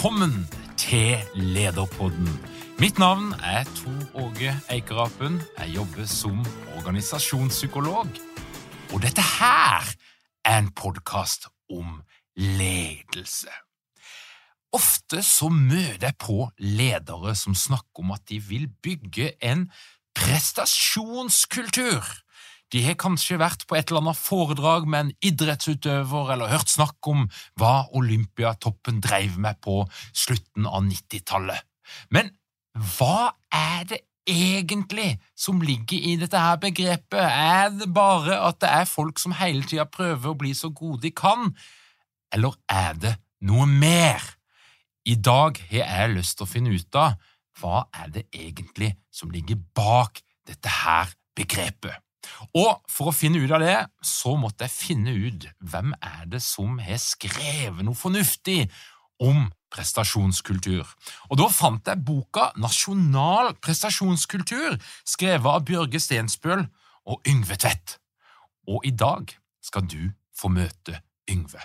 Velkommen til Lederpodden. Mitt navn er Tor Åge Eikerapen. Jeg jobber som organisasjonspsykolog. Og dette her er en podkast om ledelse. Ofte så møter jeg på ledere som snakker om at de vil bygge en prestasjonskultur. De har kanskje vært på et eller annet foredrag med en idrettsutøver eller hørt snakk om hva Olympiatoppen dreiv med på slutten av 90-tallet. Men hva er det egentlig som ligger i dette her begrepet? Er det bare at det er folk som hele tida prøver å bli så gode de kan, eller er det noe mer? I dag har jeg lyst til å finne ut av hva er det egentlig som ligger bak dette her begrepet. Og for å finne ut av det, så måtte jeg finne ut hvem er det som har skrevet noe fornuftig om prestasjonskultur. Og da fant jeg boka Nasjonal prestasjonskultur, skrevet av Bjørge Stensbøl og Yngve Tvedt. Og i dag skal du få møte Yngve.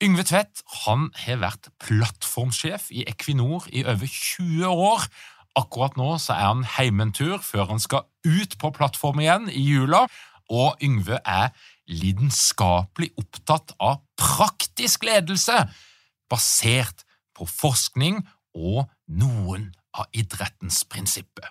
Yngve Tvedt han har vært plattformsjef i Equinor i over 20 år. Akkurat nå så er han hjemme en tur før han skal ut på plattform igjen i jula, og Yngve er lidenskapelig opptatt av praktisk ledelse, basert på forskning og noen av idrettens prinsipper.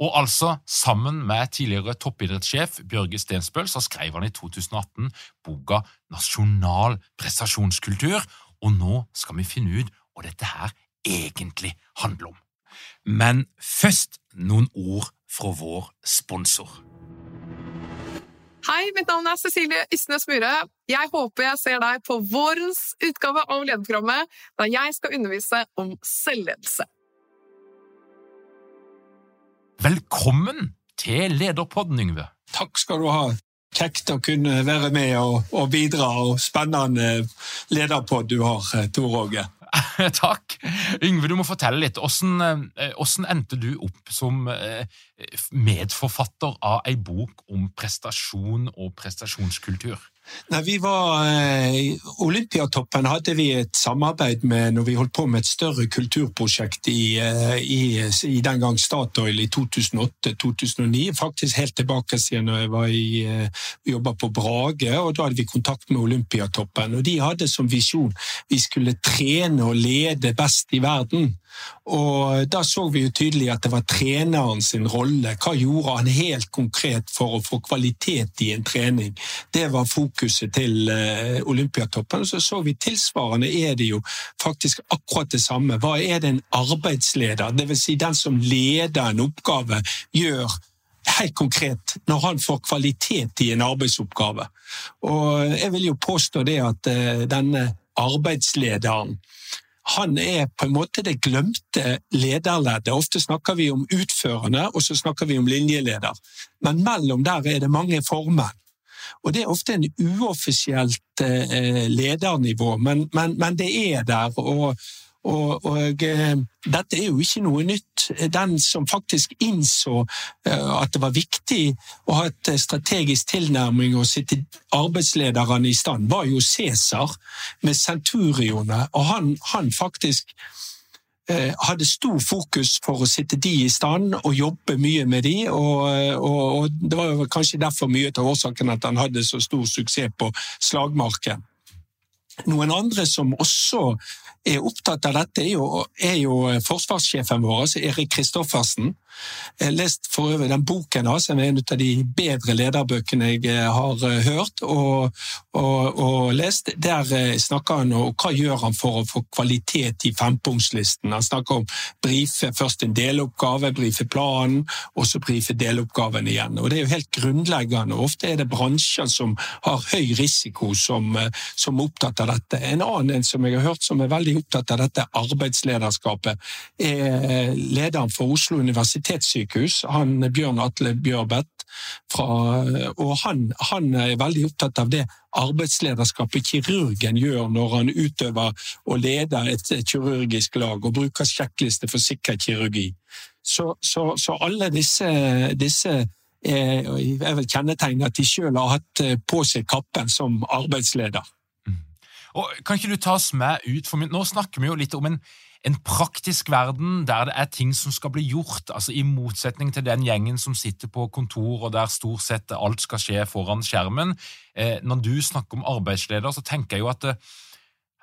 Og altså, sammen med tidligere toppidrettssjef Bjørge Stensbøl, så skrev han i 2018 boka Nasjonal prestasjonskultur, og nå skal vi finne ut hva dette her egentlig handler om. Men først noen ord fra vår sponsor. Hei, mitt navn er Cecilie Ysnes Myhre. Jeg håper jeg ser deg på vårens utgave av lederprogrammet, da jeg skal undervise om selvledelse. Velkommen til Lederpodden, Yngve. Takk skal du ha. Kjekt å kunne være med og, og bidra, og spennende lederpod du har, Tor Åge. Takk. Yngve, du må fortelle litt. Hvordan, hvordan endte du opp som medforfatter av ei bok om prestasjon og prestasjonskultur? Nei, vi var eh, Olympiatoppen hadde vi et samarbeid med når vi holdt på med et større kulturprosjekt i, i, i den gang Statoil i 2008-2009. Faktisk helt tilbake siden jeg var i, jobba på Brage, og da hadde vi kontakt med Olympiatoppen. Og de hadde som visjon vi skulle trene og lede best i verden. Og Da så vi jo tydelig at det var treneren sin rolle. Hva gjorde han helt konkret for å få kvalitet i en trening? Det var fokuset til Olympiatoppen. Og så så vi tilsvarende er det jo faktisk akkurat det samme. Hva er det en arbeidsleder, dvs. Si den som leder en oppgave, gjør helt konkret når han får kvalitet i en arbeidsoppgave? Og Jeg vil jo påstå det at denne arbeidslederen han er på en måte det glemte lederleddet. Ofte snakker vi om utførende, og så snakker vi om linjeleder. Men mellom der er det mange formenn. Og Det er ofte en uoffisielt eh, ledernivå, men, men, men, det er der. Og, og, og eh, dette er jo ikke noe nytt. den som faktisk innså at det var viktig å ha et strategisk tilnærming og sitte arbeidslederne i stand, var jo Cæsar med centurionene. Og han, han faktisk Eh, hadde stor fokus for å sitte de i stand og jobbe mye med de, og, og, og Det var kanskje derfor mye av årsaken at han hadde så stor suksess på slagmarken. Noen andre som også er opptatt av dette, er jo, er jo forsvarssjefen vår, altså Erik Kristoffersen. Jeg har lest for øvrig den boken hans, som er en av de bedre lederbøkene jeg eh, har eh, hørt og, og, og lest. Der eh, snakker han om hva gjør han for å få kvalitet i fempunktslisten. Han snakker om brife først en deloppgave, brife planen, og så brife deloppgaven igjen. Og Det er jo helt grunnleggende. Ofte er det bransjer som har høy risiko, som, som er opptatt av dette. En annen som jeg har hørt som er veldig opptatt av dette arbeidslederskapet, er lederen for Oslo universitet universitetssykehus, han Bjørn Atle Bjørbeth. Fra, og han, han, er veldig opptatt av det arbeidslederskapet kirurgen gjør når han utøver og leder et kirurgisk lag og bruker sjekkliste for sikker kirurgi. Så, så, så alle disse, disse er, er vel kjennetegn at de selv har hatt på seg kappen som arbeidsleder. Og Kan ikke du ta oss med ut, for Nå snakker vi jo litt om en en praktisk verden der det er ting som skal bli gjort, altså i motsetning til den gjengen som sitter på kontor og der stort sett alt skal skje foran skjermen. Eh, når du snakker om arbeidsleder, så tenker jeg jo at det,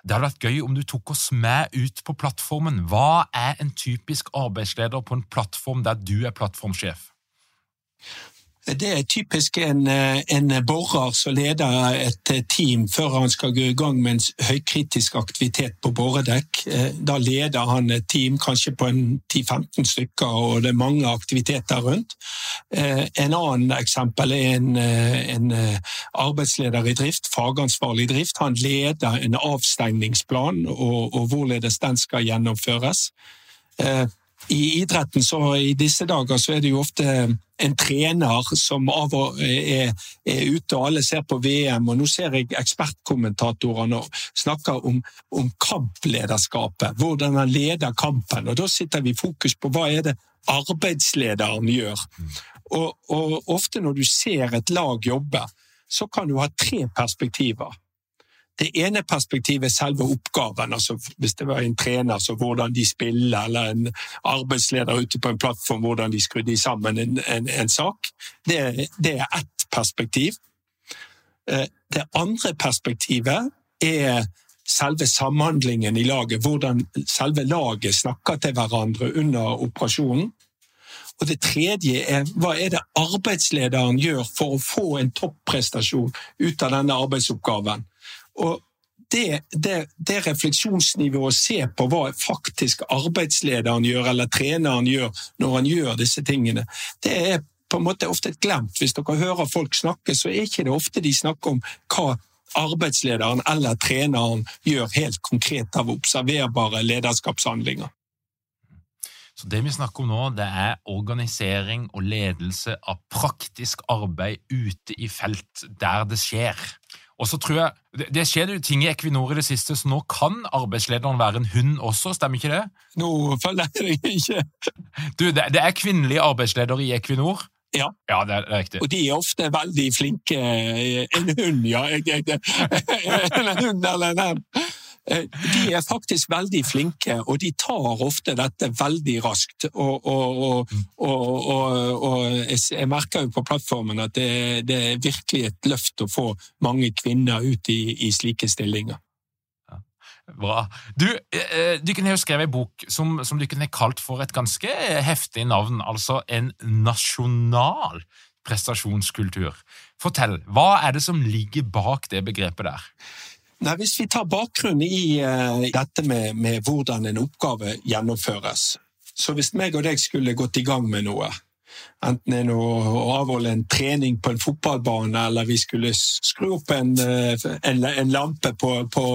det hadde vært gøy om du tok oss med ut på plattformen. Hva er en typisk arbeidsleder på en plattform der du er plattformsjef? Det er typisk en, eh, en borer som leder et eh, team før han skal gå i gang med en høykritisk aktivitet på boredekk. Eh, da leder han et team kanskje på 10-15 stykker, og det er mange aktiviteter rundt. En annen eksempel er en, en arbeidsleder i drift, fagansvarlig i drift. Han leder en avstengningsplan og, og hvorledes den skal gjennomføres i idretten så i disse dager så er det jo ofte en trener som av og er, er ute, og alle ser på VM. og Nå ser jeg ekspertkommentatorene snakke om, om kamplederskapet, hvordan han leder kampen. og Da sitter vi i fokus på hva er det arbeidslederen gjør. Og, og ofte når du ser et lag jobbe, så kan du ha tre perspektiver. Det ene perspektivet er selve oppgaven. altså Hvis det var en trener, så hvordan de spiller, eller en arbeidsleder ute på en plattform, hvordan de skrudde sammen en, en, en sak. Det, det, er ett perspektiv. Eh, det andre perspektivet er selve samhandlingen i laget, hvordan selve laget snakker til hverandre under operasjonen. Og det tredje er hva er det arbeidslederen gjør for å få en topprestasjon ut av denne arbeidsoppgaven. Og det, det, det refleksjonsnivået å se på hva faktisk arbeidslederen gjør, eller treneren gjør, når han gjør disse tingene, det er på en måte ofte glemt. Hvis dere hører folk snakke, så er ikke det ofte de snakker om hva arbeidslederen eller treneren gjør helt konkret av observerbare lederskapshandlinger. Så Det vi snakker om nå, det er organisering og ledelse av praktisk arbeid ute i felt, der det skjer. Og så tror jeg, Det skjer jo ting i Equinor i det siste, så nå kan arbeidslederen være en hund også, stemmer ikke det? Nå følger jeg ikke. Du, det, det er kvinnelige arbeidsledere i Equinor. Ja, ja det, er, det er riktig. Og de er ofte veldig flinke. En hund, ja. En hund eller en hund. Eh, de er faktisk veldig flinke, og de tar ofte dette veldig raskt. Og, og, og, og jeg merker jo på plattformen at det, det, er virkelig et løft å få mange kvinner ut i, i slike stillinger. Bra. Du, eh, du kunne jo skrevet en bok som, som du kunne kalt for et ganske heftig navn, altså en nasjonal prestasjonskultur. Fortell, hva er det som ligger bak det begrepet der? Nei, Hvis vi tar bakgrunnen i uh, dette med, med, hvordan en oppgave gjennomføres Så hvis meg og deg skulle gått i gang med noe, enten det å avholde en trening på en fotballbane, eller vi skulle skru opp en, eh, en, en lampe på, på,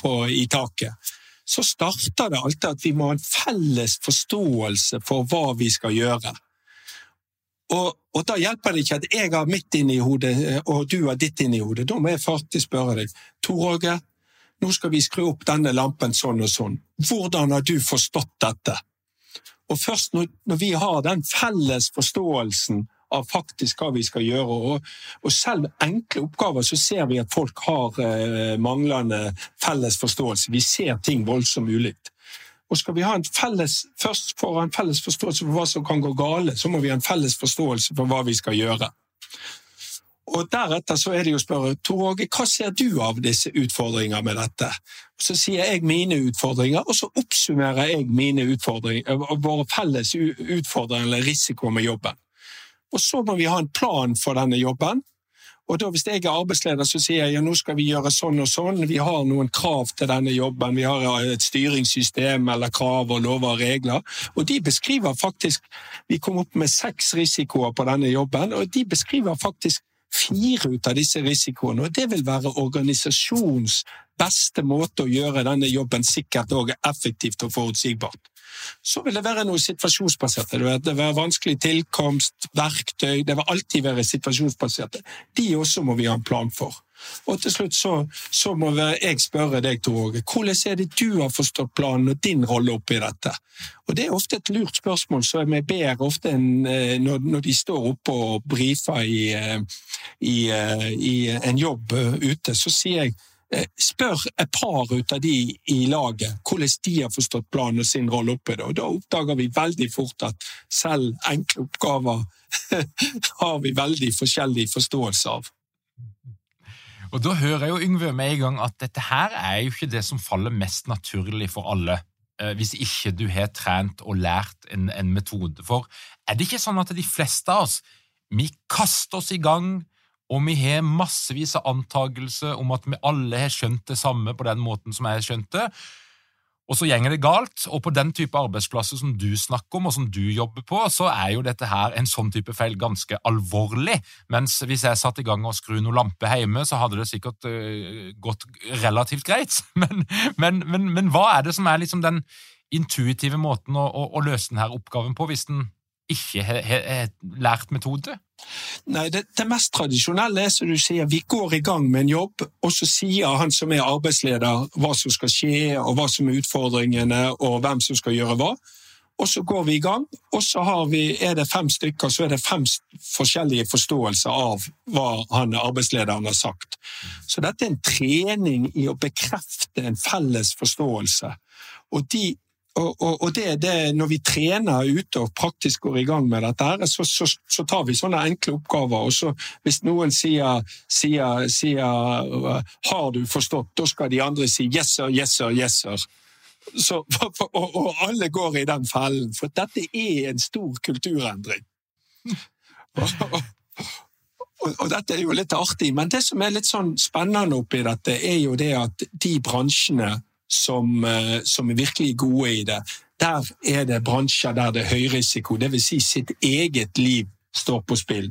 på, i taket, så starter det alltid at vi må ha en felles forståelse for hva vi skal gjøre. Og, og, da hjelper det ikke at jeg har mitt inni hodet eh, og du har ditt inni hodet. Da må jeg faktisk spørre deg. Tor Åge, nå skal vi skru opp denne lampen sånn og sånn. Hvordan har du forstått dette? Og først når, når vi har den felles forståelsen av faktisk hva vi skal gjøre. Og, og selv enkle oppgaver så ser vi at folk har eh, manglende felles forståelse. Vi ser ting voldsomt ulikt. Og skal vi felles, Først for å ha en felles forståelse for hva som kan gå gale, så må vi ha en felles forståelse for hva vi skal gjøre. Og Deretter så er det jo å spørre Tor Åge, hva ser du av disse utfordringene med dette? Og Så sier jeg mine utfordringer, og så oppsummerer jeg mine utfordringer, våre felles utfordringer eller risiko med jobben. Og så må vi ha en plan for denne jobben. Og da Hvis jeg er arbeidsleder, så sier jeg ja, nå skal vi gjøre sånn og sånn. Vi har noen krav til denne jobben. Vi har et styringssystem eller krav og lover og regler. Og de beskriver faktisk Vi kom opp med seks risikoer på denne jobben, og de beskriver faktisk fire ut av disse risikoene. Og det vil være organisasjons beste måte å gjøre denne jobben sikkert og effektivt og forutsigbart. Så vil det være noe situasjonsbasert. Det vil være vanskelig tilkomst, verktøy Det vil alltid være situasjonsbaserte. De også må vi ha en plan for. Og til slutt så, så må jeg spørre deg, Tor Åge, hvordan er det du har forstått planen og din rolle oppi dette? Og Det er ofte et lurt spørsmål som jeg ber ofte en, eh, når, når, de står oppe og brifer i, eh, i, eh, i en jobb ute, så sier jeg spør et par ut av de i laget hvordan de har forstått planen og sin rolle oppi det. Og Da oppdager vi veldig fort at selv enkle oppgaver har vi veldig forskjellig forståelse av. Og Da hører jeg jo Yngve med en gang at dette her er jo ikke det som faller mest naturlig for alle, eh, hvis ikke du har trent og lært en, en metode. For er det ikke sånn at de fleste av oss vi kaster oss i gang, og vi har massevis av antakelser om at vi alle har skjønt det samme på den måten som jeg har skjønt det, og så gjenger det galt, og på den type arbeidsplasser som du snakker om, og som du jobber på, så er jo dette her en sånn type feil ganske alvorlig. Mens hvis jeg satte i gang og skru noen lamper hjemme, så hadde det sikkert uh, gått relativt greit. Men, men, men, men, hva er det som er liksom den intuitive måten å, å, å løse denne oppgaven på, hvis den ikke har lært metode? Nei, det, det, mest tradisjonelle er som du sier, vi går i gang med en jobb, og så sier han som er arbeidsleder hva som skal skje, og hva som er utfordringene, og hvem som skal gjøre hva. Og så går vi i gang, og så vi, er det fem stykker, så er det fem forskjellige forståelser av hva han arbeidslederen har sagt. Så dette er en trening i å bekrefte en felles forståelse. Og de og, og, og det, det, Når vi trener ute og praktisk går i gang med dette, så, så, så tar vi sånne enkle oppgaver. og så Hvis noen sier, sier, sier 'har du forstått', da skal de andre si 'yes sir, yes sir, yes sir'. Så, og, og, alle går i den fellen, for dette er en stor kulturendring. Og, og, dette er jo litt artig, men det som er litt sånn spennende oppi dette, er jo det at de bransjene som, eh, som er virkelig gode i det. Der er det bransjer der det er høy risiko, dvs. Si sitt eget liv står på spill.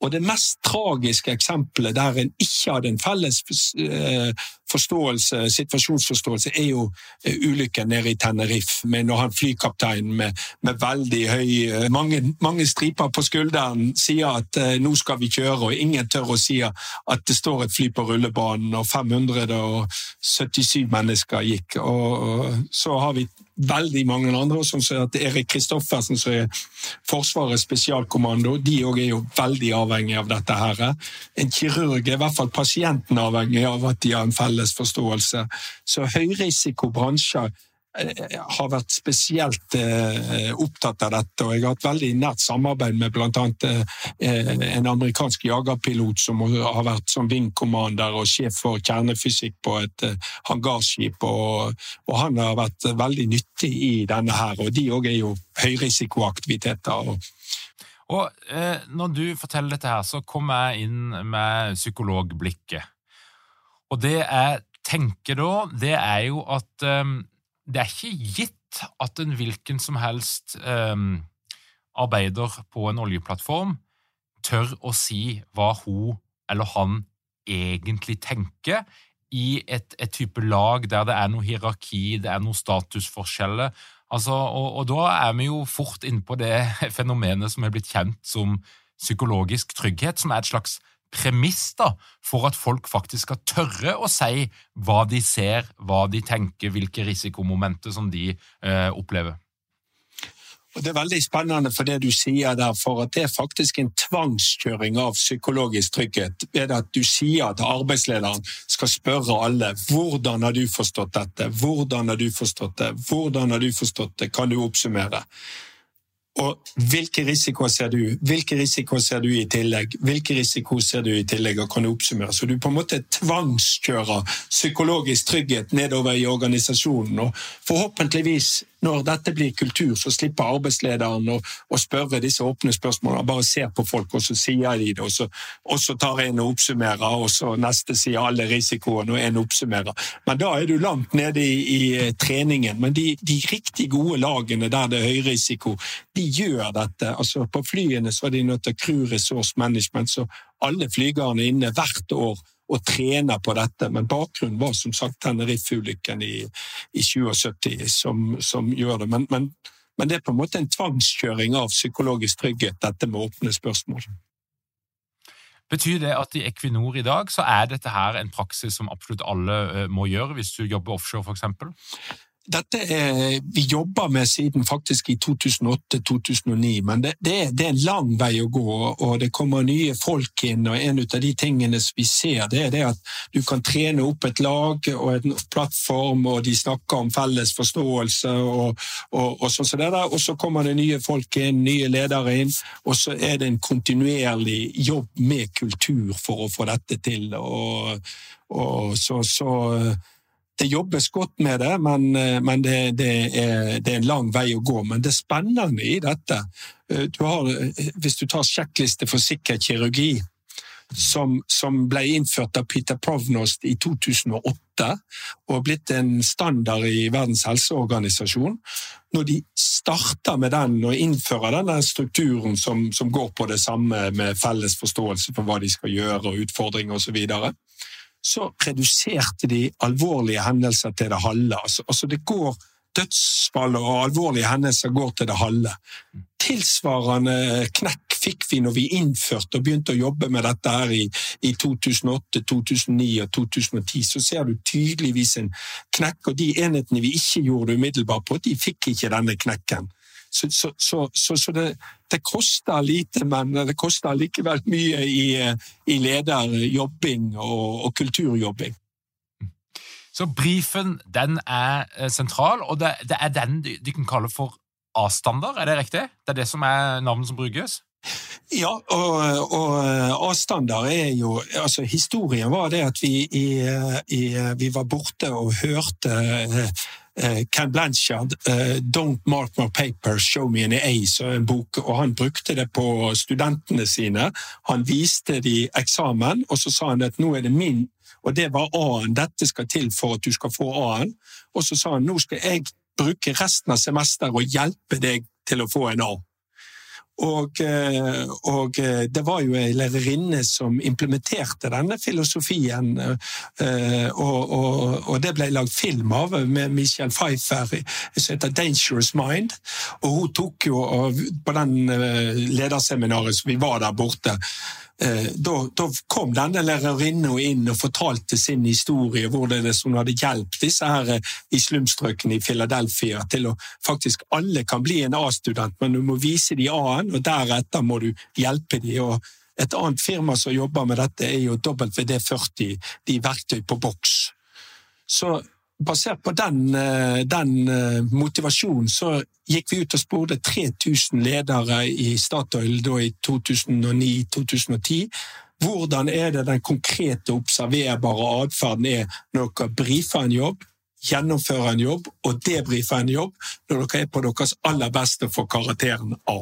Og det mest tragiske eksempelet der en ikke hadde en felles eh, forståelse, situasjonsforståelse, er jo eh, ulykken nede i Tenerife, når han flykapteinen med, med, veldig høy eh, mange, mange, striper på skulderen sier at nå skal vi kjøre, og ingen tør å si at det står et fly på rullebanen, og 577 mennesker gikk. Og så har vi veldig mange andre, som sier at Erik Kristoffersen, som er Forsvarets spesialkommando, de òg er jo veldig avhengig av dette. her. En kirurg er i hvert fall pasienten avhengig av at de har en felles forståelse. Så høyrisikobransjer Eh, har vært spesielt eh, opptatt av dette. og Jeg har hatt veldig nært samarbeid med bl.a. Eh, en amerikansk jagerpilot som har vært som wing commander og sjef for kjernefysikk på et hangarskip. Og, og, han har vært veldig nyttig i denne her, og de òg er jo høyrisikoaktiviteter. og eh, Når du forteller dette, her, så kommer jeg inn med psykologblikket. Og det jeg tenker da, det er jo at um, det er ikke gitt at en hvilken som helst um, arbeider på en oljeplattform tør å si hva hun eller han egentlig tenker i et, et, type lag der det er noe hierarki, det er noen statusforskjeller. Altså, og, og, da er vi jo fort inne på det fenomenet som er blitt kjent som psykologisk trygghet, som er et slags premiss da, for at folk faktisk skal tørre å si hva de ser, hva de tenker, hvilke risikomomenter som de eh, opplever? Og Det er veldig spennende for det du sier der, for at det er faktisk en tvangskjøring av psykologisk trygghet. Ved at du sier at arbeidslederen skal spørre alle hvordan har du forstått dette, hvordan har du forstått det, hvordan har du forstått det, kan du oppsummere? Og hvilke risikoer ser du? Hvilke risikoer ser du i tillegg? Hvilke risikoer ser du i tillegg, og kan du oppsummere? Så du på en måte tvangskjører psykologisk trygghet nedover i organisasjonen. Og forhåpentligvis når dette blir kultur, så slipper arbeidslederen å, å spørre disse åpne spørsmålene. Bare ser på folk, og så sier de det, og så, og så tar en og oppsummerer, og så neste sier alle risikoene, og en oppsummerer. Men da er du langt nede i, i eh, treningen. Men de, de, riktig gode lagene der det er høy risiko, de gjør dette. Altså På flyene så er de nødt til crew resource management, så alle flygerne inne hvert år og trener på dette. Men bakgrunnen var som sagt Tenerife-ulykken i, i 77 som, som, gjør det. Men, men, men, det er på en måte en tvangskjøring av psykologisk trygghet, dette med åpne spørsmål. Betyr det at i Equinor i dag så er dette her en praksis som absolutt alle eh, må gjøre, hvis du jobber offshore f.eks.? Dette er, vi jobber med siden faktisk i 2008-2009, men det, det, er, det, er, en lang vei å gå, og det kommer nye folk inn. og En av de tingene vi ser, det er det at du kan trene opp et lag og en plattform, og de snakker om felles forståelse, og, og, og sånn som det der, og så kommer det nye folk inn, nye ledere inn, og så er det en kontinuerlig jobb med kultur for å få dette til. og, og så, så det jobbes godt med det, men, eh, men det, det, er, det, er, en lang vei å gå. Men det spennende i dette eh, du har, eh, Hvis du tar sjekkliste for sikker kirurgi, som, som, ble innført av Peter Provnost i 2008 og blitt en standard i Verdens helseorganisasjon. Når de starter med den og innfører denne strukturen som, som går på det samme med felles forståelse for hva de skal gjøre og utfordringer osv., så, videre, så reduserte de alvorlige hendelser til det halve. Altså, altså det går Dødsfall og alvorlige hendelser går til det halve. Tilsvarende knekk fikk vi når vi innførte og begynte å jobbe med dette her i, i 2008, 2009 og 2010. Så ser du tydeligvis en knekk, og de enhetene vi ikke gjorde det umiddelbart på, de fikk ikke denne knekken. Så, så, så, så det, det, koster lite, men det koster likevel mye i, i lederjobbing og, og, kulturjobbing. Så brifen den er eh, sentral, og det, det er den de, de kan kalle for A-standard, er det riktig? Det er det som er navnet som brukes? Ja, og, og A-standard er jo altså Historien var det at vi, i, i, vi var borte og hørte uh, Ken Blanchard, uh, 'Don't Mark My Papers, Show Me an Ace', en bok, og han brukte det på studentene sine. Han viste de eksamen, og så sa han at nå er det min, og det var A-en, dette skal til for at du skal få A-en. Og så sa han nå skal jeg bruke resten av semesteret og hjelpe deg til å få en A. Og, eh, og, eh, det var jo ei lærerinne som implementerte denne filosofien, eh, og, og, og, det ble lagd film av med Michelle Pfeiffer som heter 'Dangerous Mind'. Og hun tok jo på den lederseminaret som vi var der borte, da, da, kom denne lærerinnen inn og fortalte sin historie, hvordan er hadde hjulpet disse her eh, i slumstrøkene i Philadelphia til å faktisk alle kan bli en A-student, men du må vise de A-en, og deretter må du hjelpe dem. og et annet firma som jobber med dette, er jo WD40, de verktøy på boks. Så basert på den, eh, den, eh, motivasjonen så gikk vi ut og spurte 3000 ledere i Statoil da i 2009-2010. Hvordan er det den konkrete, observerbare atferden er når dere brifer en jobb, gjennomfører en jobb og debrifer en jobb, når dere er på deres aller beste for karakteren A.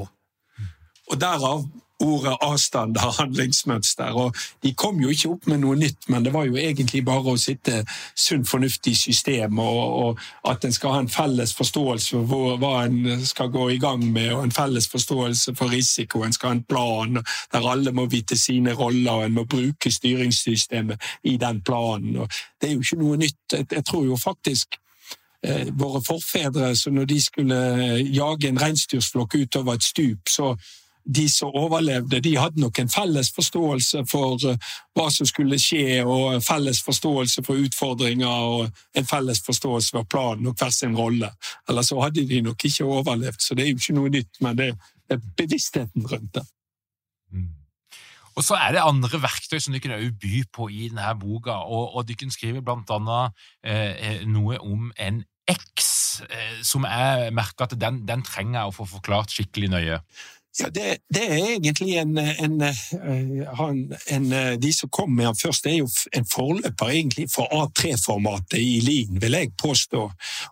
Og Derav ordet avstand og handlingsmønster. og De kom jo ikke opp med noe nytt, men det var jo egentlig bare å sitte sunn fornuft i systemet, og, og, at en skal ha en felles forståelse for hva en skal gå i gang med, og en felles forståelse for risiko. En skal ha en plan der alle må vite sine roller, og en må bruke styringssystemet i den planen. og Det er jo ikke noe nytt. Jeg tror jo faktisk eh, våre forfedre, så når de skulle jage en reinsdyrflokk utover et stup, så de som overlevde, de hadde nok en felles forståelse for uh, hva som skulle skje, og felles forståelse for utfordringer og en felles forståelse for planen og hver sin rolle. Eller så hadde de nok ikke overlevd, så det er jo ikke noe nytt, men det er bevisstheten rundt det. Mm. Og så er det andre verktøy som du kunne by på i denne boka, og, og du kunne skrive blant annet eh, noe om en X, eh, som jeg merker at den, den trenger jeg å få forklart skikkelig nøye. Ja, det, det, er egentlig en, en, en, en, De som kom med han først, det er jo en forløper egentlig for A3-formatet i Lien, vil jeg påstå.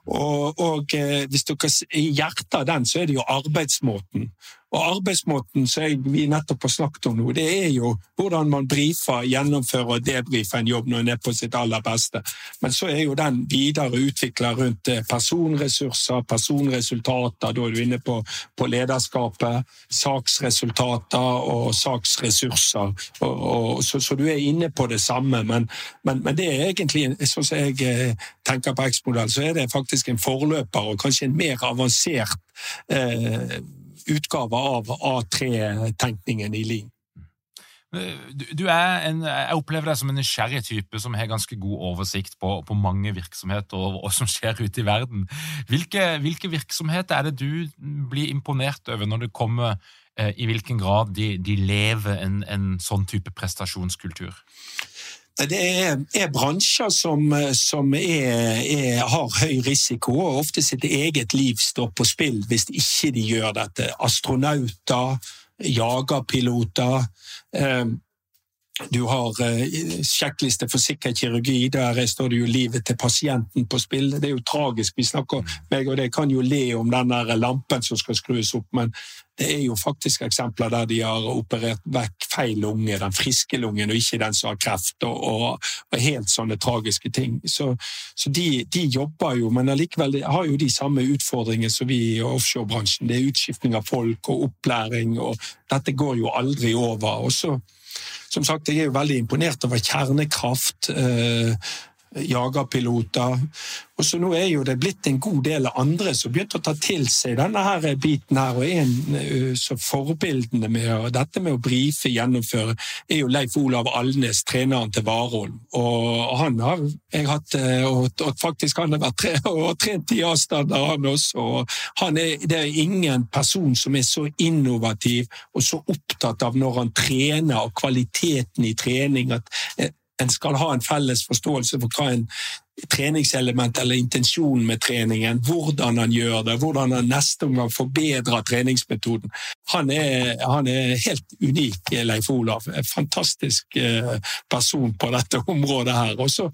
Og, og hvis dere av den, så er det jo arbeidsmåten. Og arbeidsmåten som vi nettopp har snakket om nå, det er jo hvordan man brifer, gjennomfører og debrifer en jobb når en er på sitt aller beste. Men så er jo den videre utvikla rundt eh, personressurser, personresultater, da er du inne på, på lederskapet, saksresultater og saksressurser. Og, og, så, så, du er inne på det samme, men, men, men det er egentlig, sånn som jeg eh, tenker på X-modell, så er det faktisk en forløper og kanskje en mer avansert eh, utgave av A3-tenkningen i Lien. Du er en, jeg opplever deg som en nysgjerrig type som har ganske god oversikt på, på mange virksomheter og hva som skjer ute i verden. Hvilke, hvilke, virksomheter er det du blir imponert over når det kommer eh, i hvilken grad de, de lever en, en sånn type prestasjonskultur? Det er, er bransjer som, som er, er, har høy risiko, og ofte sitt eget liv står på spill hvis ikke de gjør dette. Astronauter, jagerpiloter. Eh, du har eh, sjekkliste for sikker kirurgi, der står det jo livet til pasienten på spill. Det er jo tragisk. Vi snakker, meg og det kan jo le om den lampen som skal skrues opp, men det er jo faktisk eksempler der de har operert vekk feil lunge, den friske lungen, og ikke den som har kreft, og, og, og helt sånne tragiske ting. Så, så de, de, jobber jo, men allikevel har jo de samme utfordringene som vi i offshorebransjen. Det er utskiftning av folk og opplæring, og dette går jo aldri over. Og så, som sagt, jeg er jo veldig imponert over kjernekraft. Eh, jagerpiloter. Og så nå er jo det blitt en god del andre som begynte å ta til seg denne her biten her. Og en så forbildene med dette med å brife, gjennomføre, er jo Leif Olav Alnes, treneren til Warholm. Og han har jeg hatt, og, og faktisk han har vært tre, og trent i avstander, han også. Og han er, det er ingen person som er så innovativ og så opptatt av når han trener, og kvaliteten i trening. at en skal ha en felles forståelse for hva en treningselement eller intensjon med treningen, hvordan han gjør det, hvordan han neste omgang forbedrer treningsmetoden. Han er, han er helt unik, Leif Olav. En fantastisk eh, person på dette området her. Og så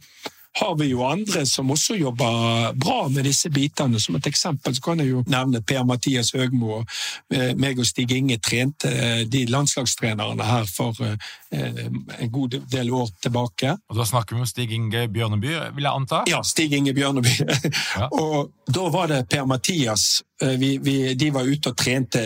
har vi jo andre som også jobber bra med disse bitene. Som et eksempel så kan jeg jo nevne Per-Mathias Høgmo. Eh, meg og Stig Inge trente eh, de landslagstrenerne her for eh, en god del år tilbake. Og Da snakker vi om Stig Inge Bjørneby, vil jeg anta? Ja, Stig Inge Bjørneby. Ja. og da var det Per-Mathias vi, vi, de var ute og trente,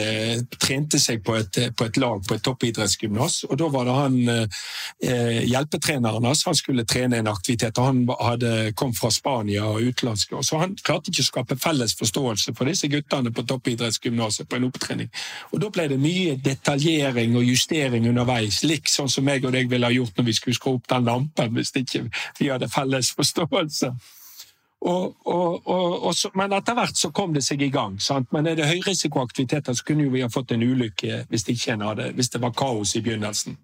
trente seg på et, på et, lag på et toppidrettsgymnas. og Da var det han eh, hjelpetreneren hans han skulle trene en aktivitet. og Han hadde, kom fra Spania og utenlandske. Så han klarte ikke å skape felles forståelse for disse guttene på toppidrettsgymnaset på en opptrening. Og Da ble det mye detaljering og justering underveis, lik sånn som jeg og deg ville ha gjort når vi skulle skru opp den lampen, hvis ikke vi hadde felles forståelse. Og, og, og, så, men etter hvert så kom det seg i gang. Sant? Men er det høyrisikoaktiviteter, så kunne vi ha fått en ulykke hvis det, hadde, hvis det var kaos i begynnelsen.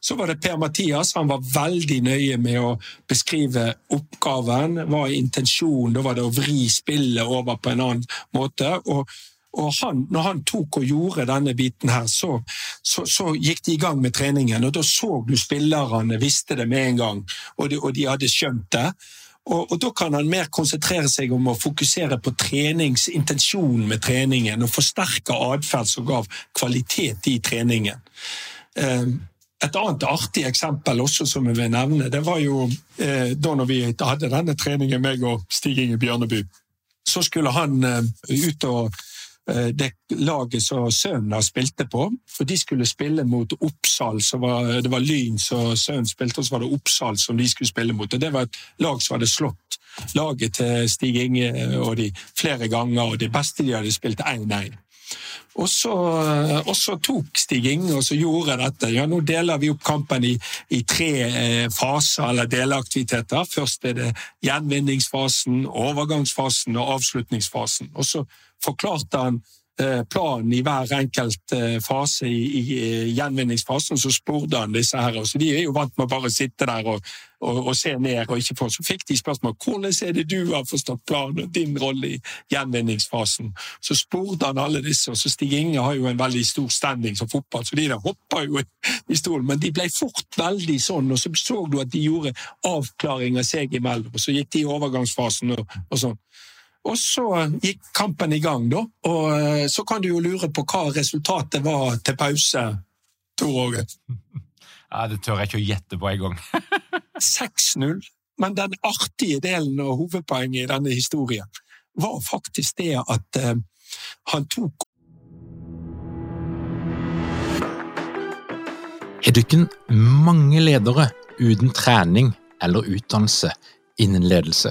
Så var det Per-Mathias. Han var veldig nøye med å beskrive oppgaven. Hva er intensjonen? Da var det å vri spillet over på en annen måte. og og han, når han tok og gjorde denne biten her, så, så, så, gikk de i gang med treningen. Og da så du spillerne visste det med en gang, og de, og de hadde skjønt det. Og, og, Da kan han mer konsentrere seg om å fokusere på treningsintensjonen med treningen, og forsterke atferd som gav kvalitet i treningen. Ehm, et annet artig eksempel også som jeg vil nevne, det var jo eh, da når vi hadde denne treningen, meg og Stig Inge Bjørneby. Så skulle han eh, ut og det laget som sønnen spilte på. For de skulle spille mot Oppsal, var, det var Lyn som sønnen spilte, og så var det Oppsal som de skulle spille mot. Og Det var et lag som hadde slått laget til Stig Inge og de flere ganger, og det beste de hadde spilt 1-1. Og så, og så, tok Stig Inge og så gjorde dette. Ja, Nå deler vi opp kampen i, i tre eh, faser eller delaktiviteter. Først er det gjenvinningsfasen, overgangsfasen og avslutningsfasen. Og så forklarte han Eh, planen i hver enkelt eh, fase i, i gjenvinningsfasen, så spurte han disse her. Så de er jo vant med å bare sitte der og, og, og se ned og ikke få. Så fikk de spørsmål hvordan er det du har forstått planen og din rolle i gjenvinningsfasen. Så spurte han alle disse, og så Stig Inge har jo en veldig stor standing som fotball, så de der hoppa jo i stolen. Men de ble fort veldig sånn, og så så du at de gjorde avklaringer seg imellom. Og så gikk de i overgangsfasen og, og sånn. Og så gikk kampen i gang, da. Og eh, så kan du jo lure på hva resultatet var til pause, Tor Åge. Ja, det tør jeg ikke å gjette på engang. 6-0. Men den artige delen og hovedpoenget i denne historien var faktisk det at uh, han tok Er dere mange ledere uten trening eller utdannelse innen ledelse?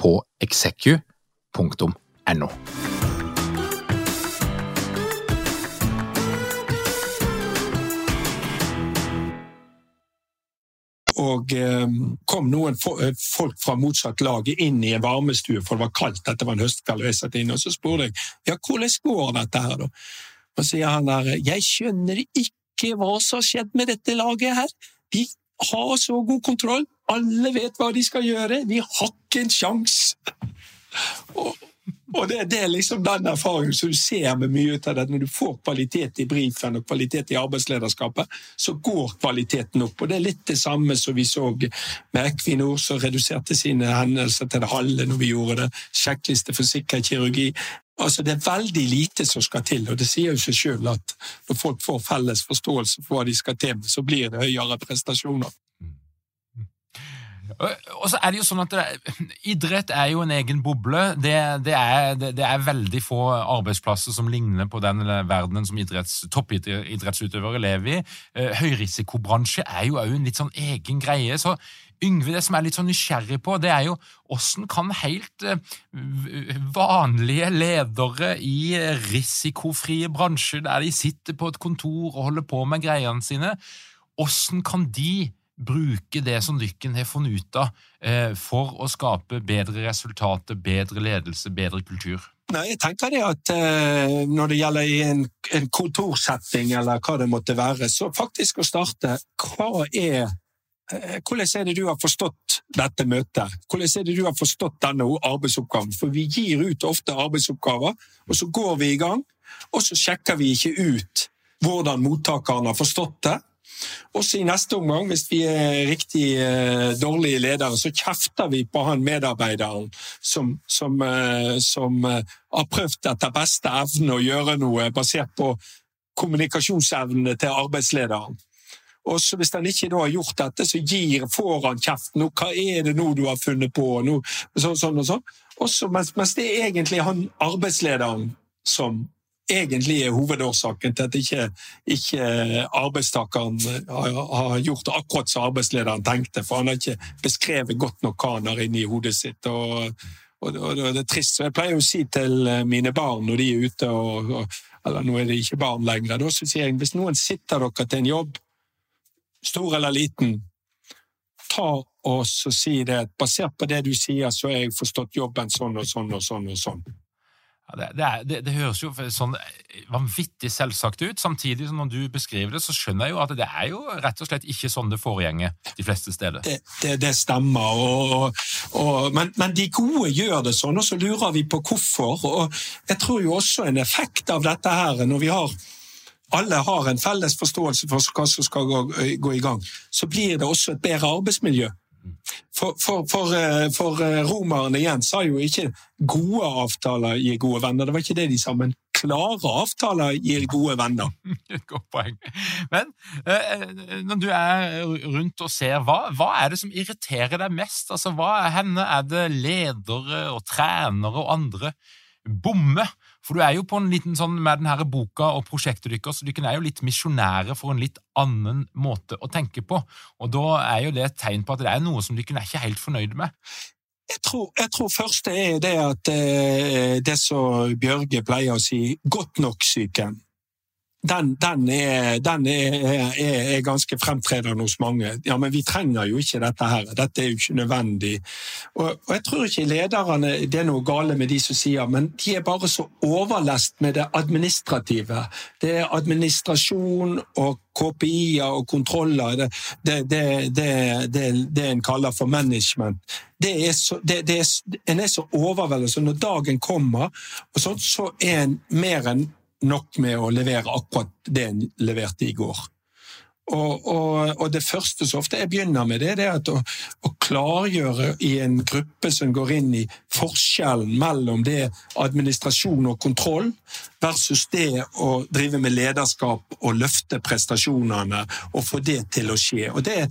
på execu.no. og eh, kom noen eh, folk fra motsatt lag inn i en varmestue, for det var kaldt, dette var en høstkveld, og jeg satt inne, og så spurte jeg ja, hvordan går dette her, da? Og sier han der jeg skjønner ikke hva som har skjedd med dette laget her, de har så god kontroll, alle vet hva de skal gjøre, vi har ikke en sjanse. Og, det, det, er liksom den erfaringen som du ser med mye ut av det. Når du får kvalitet i brifen og kvalitet i arbeidslederskapet, så går kvaliteten opp. Og Det er litt det samme som vi så med Equinor, som reduserte sine hendelser til det halve når vi gjorde det. Sjekkliste for sikker kirurgi. Altså, Det er veldig lite som skal til, og det sier jo seg sjøl at når folk får felles forståelse for hva de skal til så blir det høyere prestasjoner. Og så er det jo sånn at det, Idrett er jo en egen boble. Det, det, er, det, det, er, veldig få arbeidsplasser som ligner på den verdenen som idretts, toppidrettsutøvere lever i. Eh, høyrisikobransje er jo òg en litt sånn egen greie. så Yngve, det som er litt sånn nysgjerrig på, det er jo åssen kan helt eh, vanlige ledere i risikofrie bransjer, der de sitter på et kontor og holder på med greiene sine, åssen kan de bruke det som dykken har funnet ut av, eh, for å skape bedre resultater, bedre ledelse, bedre kultur? Nei, jeg tenker det at eh, Når det gjelder i en, en kontorsetting, eller hva det måtte være, så faktisk å starte hva er eh, hvordan er det du har forstått dette møtet? Hvordan er det du har forstått denne arbeidsoppgaven? For vi gir ut ofte arbeidsoppgaver, og så går vi i gang, og så sjekker vi ikke ut hvordan mottakeren har forstått det, også i neste omgang, hvis vi er riktig eh, dårlige ledere, så kjefter vi på han medarbeideren som, som, eh, som eh, har prøvd etter beste evne å gjøre noe basert på kommunikasjonsevnene til arbeidslederen. Og så Hvis han ikke har gjort dette, så gir, får han kjeften. 'Hva er det nå du har funnet på?' Nå, sånn, sånn og sånn. Også, mens, mens det er egentlig han arbeidslederen som egentlig er hovedårsaken til at ikke, ikke arbeidstakeren har, gjort akkurat som arbeidslederen tenkte. For han har ikke beskrevet godt nok hva han har inni hodet sitt. og, og, og det er trist. Jeg pleier å si til mine barn når de er ute, og, eller nå er det ikke barn lenger, da sier jeg hvis noen sitter dere til en jobb, stor eller liten, ta oss og si det. Basert på det du sier, så har jeg forstått jobben sånn og sånn og sånn. og sånn. Det, det, er, det, det, høres jo sånn vanvittig selvsagt ut. Samtidig som når du beskriver det, så skjønner jeg jo at det er jo rett og slett ikke sånn det foregjenger de fleste steder. Det, stemmer, og, og, men, men, de gode gjør det sånn, og så lurer vi på hvorfor. Og jeg tror jo også en effekt av dette her, når vi har alle har en felles forståelse for hva som skal gå, gå i gang, så blir det også et bedre arbeidsmiljø. For, for, for, eh, for, eh, romerne igjen sa jo ikke 'gode avtaler gir gode venner'. Det var ikke det de sa, men klare avtaler gir gode venner. Godt poeng. Men eh, når du er rundt og ser, hva, hva, er det som irriterer deg mest? Altså, hva henne er det ledere og trenere og andre bommer? For du er jo på en liten sånn med denne boka og prosjektet deres, så dere er jo litt misjonære for en litt annen måte å tenke på. Og da er jo det et tegn på at det er noe som dere er ikke helt fornøyd med. Jeg tror, jeg tror først det er det at eh, det som Bjørge pleier å si, godt nok-syken den, den, er, den er, er, er, ganske fremtredende hos mange. Ja, men vi trenger jo ikke dette her. Dette er jo ikke nødvendig. Og, og jeg tror ikke lederne Det er noe gale med de som sier, men de er bare så overlest med det administrative. Det er administrasjon og KPI-er og kontroller, det, det, det, det, en kaller for management. Er så, en er så overveldet, så når dagen kommer, sånt, så er en mer enn nok med å levere akkurat det en leverte i går. Og, og, og, det første så ofte jeg begynner med, det, det er å, å, klargjøre i en gruppe som går inn i forskjellen mellom det administrasjon og kontroll versus det å drive med lederskap og løfte prestasjonene og få det til å skje. Og det,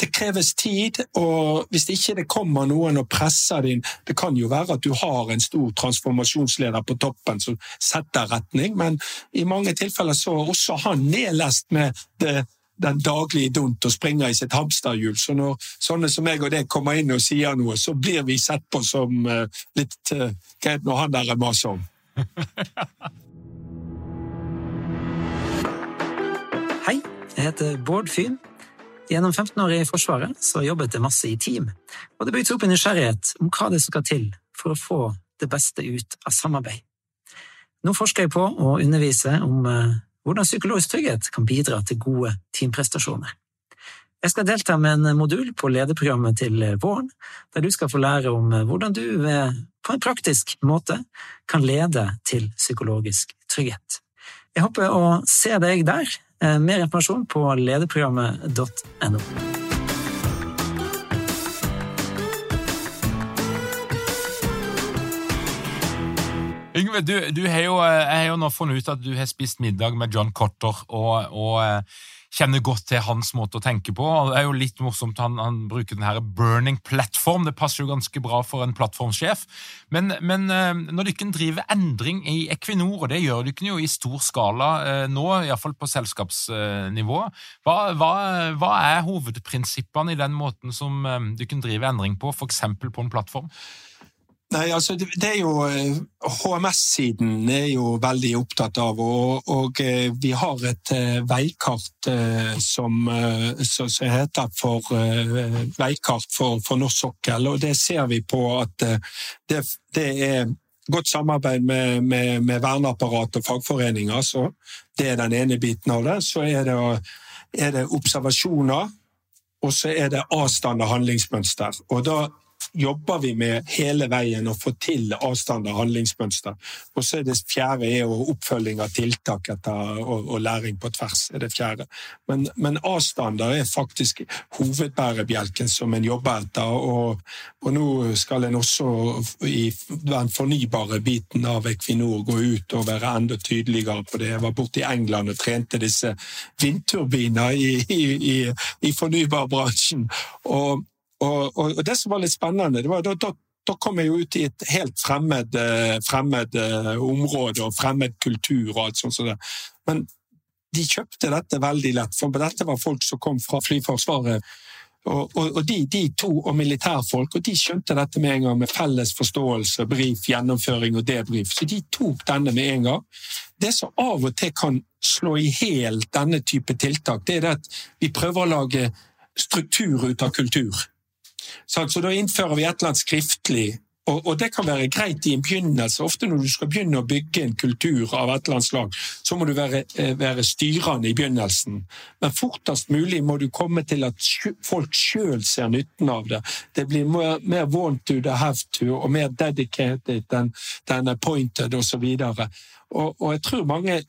det kreves tid, og hvis ikke det kommer noen og presser din Det kan jo være at du har en stor transformasjonsleder på toppen som setter retning, men i mange tilfeller så er også han nedlest med det, den daglige dunt og springer i sitt hamsterhjul. Så når sånne som meg og deg kommer inn og sier noe, så blir vi sett på som uh, litt uh, greit når han der maser om. Hei, jeg heter Bård Fyn Gjennom 15 år i Forsvaret så jobbet det masse i team, og det bygde opp en nysgjerrighet om hva det skal til for å få det beste ut av samarbeid. Nå forsker jeg på å undervise om eh, hvordan psykologisk trygghet kan bidra til gode teamprestasjoner. Jeg skal delta med en modul på lederprogrammet til våren, der du skal få lære om eh, hvordan du på en praktisk måte kan lede til psykologisk trygghet. Jeg håper å se deg der. Eh, mer informasjon på lederprogrammet.no. Yngve, du, du har jo, eh, jeg har jo nå funnet ut at du har spist middag med John Cotter, og, og eh, kjenner godt til hans måte å tenke på. Det er jo litt morsomt han, han bruker den burning platform. Det passer jo ganske bra for en plattformsjef. Men, men eh, når dere driver endring i Equinor, og det gjør dere jo i stor skala nå, iallfall på selskapsnivå, hva, hva, hva, er hovedprinsippene i den måten som dere driver endring på, f.eks. på en plattform? Nei, altså det er jo HMS-siden er jo veldig opptatt av, og, og eh, vi har et uh, veikart som, som, heter for veikart for, for, norsk sokkel, og det ser vi på at det, det er godt samarbeid med, med, med verneapparat og fagforeninger, så det er den ene biten av det. Så er det, er det observasjoner, og så er det avstand og handlingsmønster. Og da jobber vi med hele veien å få til avstand og handlingsmønster. Og så er det fjerde er oppfølging av tiltak etter, og, og, læring på tvers. er det fjerde. Men, men avstander er faktisk hovedbærebjelken som en jobber etter. Og, og, nå skal en også i den fornybare biten av Equinor gå ut og være enda tydeligere på det. Jeg var borte i England og trente disse vindturbiner i, i, i, i fornybarbransjen. Og og, og, og, det som var litt spennende, det var da, da, da kom jeg jo ut i et helt fremmed, eh, fremmed uh, område og fremmed kultur og alt sånt. Så Men de kjøpte dette veldig lett, for dette var folk som kom fra Flyforsvaret. Og, og, og de, de, to, og militærfolk, og de skjønte dette med en gang med felles forståelse, brief, gjennomføring og debrief. Så de tok denne med en gang. Det som av og til kan slå i hjel denne type tiltak, det er det at vi prøver å lage struktur ut av kultur. Så da innfører vi et eller annet skriftlig. Og, det kan være greit i en begynnelse. Ofte når du skal begynne å bygge en kultur av et eller annet slag, så må du være, eh, være styrende i begynnelsen. Men fortest mulig må du komme til at folk sjøl ser nytten av det. Det blir mer, mer want to the have to, og mer dedicated than, than appointed, osv. Og, og, og jeg tror mange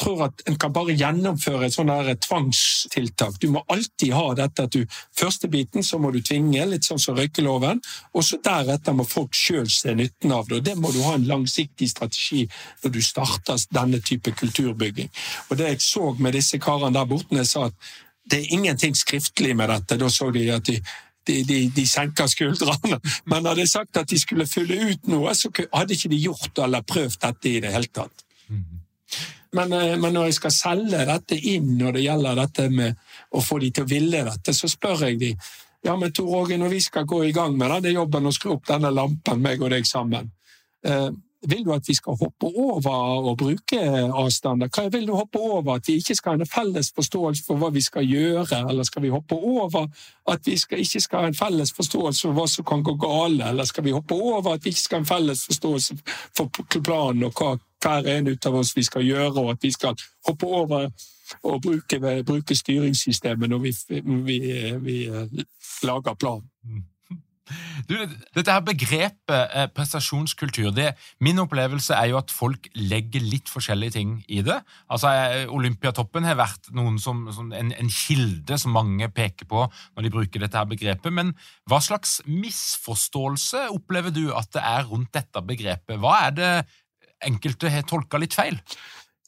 tror at en kan bare gjennomføre et her tvangstiltak. Du må alltid ha dette at du Første biten så må du tvinge, litt sånn som røykeloven, og så deretter må folk sjøl se nytten av det. og Det må du ha en langsiktig strategi når du starter denne type kulturbygging. Og Det jeg så med disse karene der borte, jeg sa at det er ingenting skriftlig med dette. Da så de at de de, de, de senker skuldrene. Men hadde jeg sagt at de skulle fylle ut noe, så hadde ikke de gjort eller prøvd dette i det hele tatt. Men, eh, men, når jeg skal selge dette inn når det gjelder dette med å få de til å ville dette, så spør jeg de ja, men Tor Åge, når vi skal gå i gang med denne jobben og skru opp denne lampen, meg og deg sammen, eh, vil du at vi skal hoppe over å bruke avstander? Hva vil du hoppe over? At vi ikke skal ha en felles forståelse for hva vi skal gjøre? Eller skal vi hoppe over at vi skal, ikke skal ha en felles forståelse for hva som kan gå galt? Eller skal vi hoppe over at vi ikke skal ha en felles forståelse for planen og hva hver en av oss vi skal gjøre, og at vi skal hoppe over og bruke, bruke styringssystemet når vi, vi, vi lager planen? Mm. Du, dette her begrepet eh, prestasjonskultur det, Min opplevelse er jo at folk legger litt forskjellige ting i det. Altså, eh, Olympiatoppen har vært som, som en, en, kilde som mange peker på når de bruker dette her begrepet. Men hva slags misforståelse opplever du at det er rundt dette begrepet? Hva er det enkelte har tolka litt feil?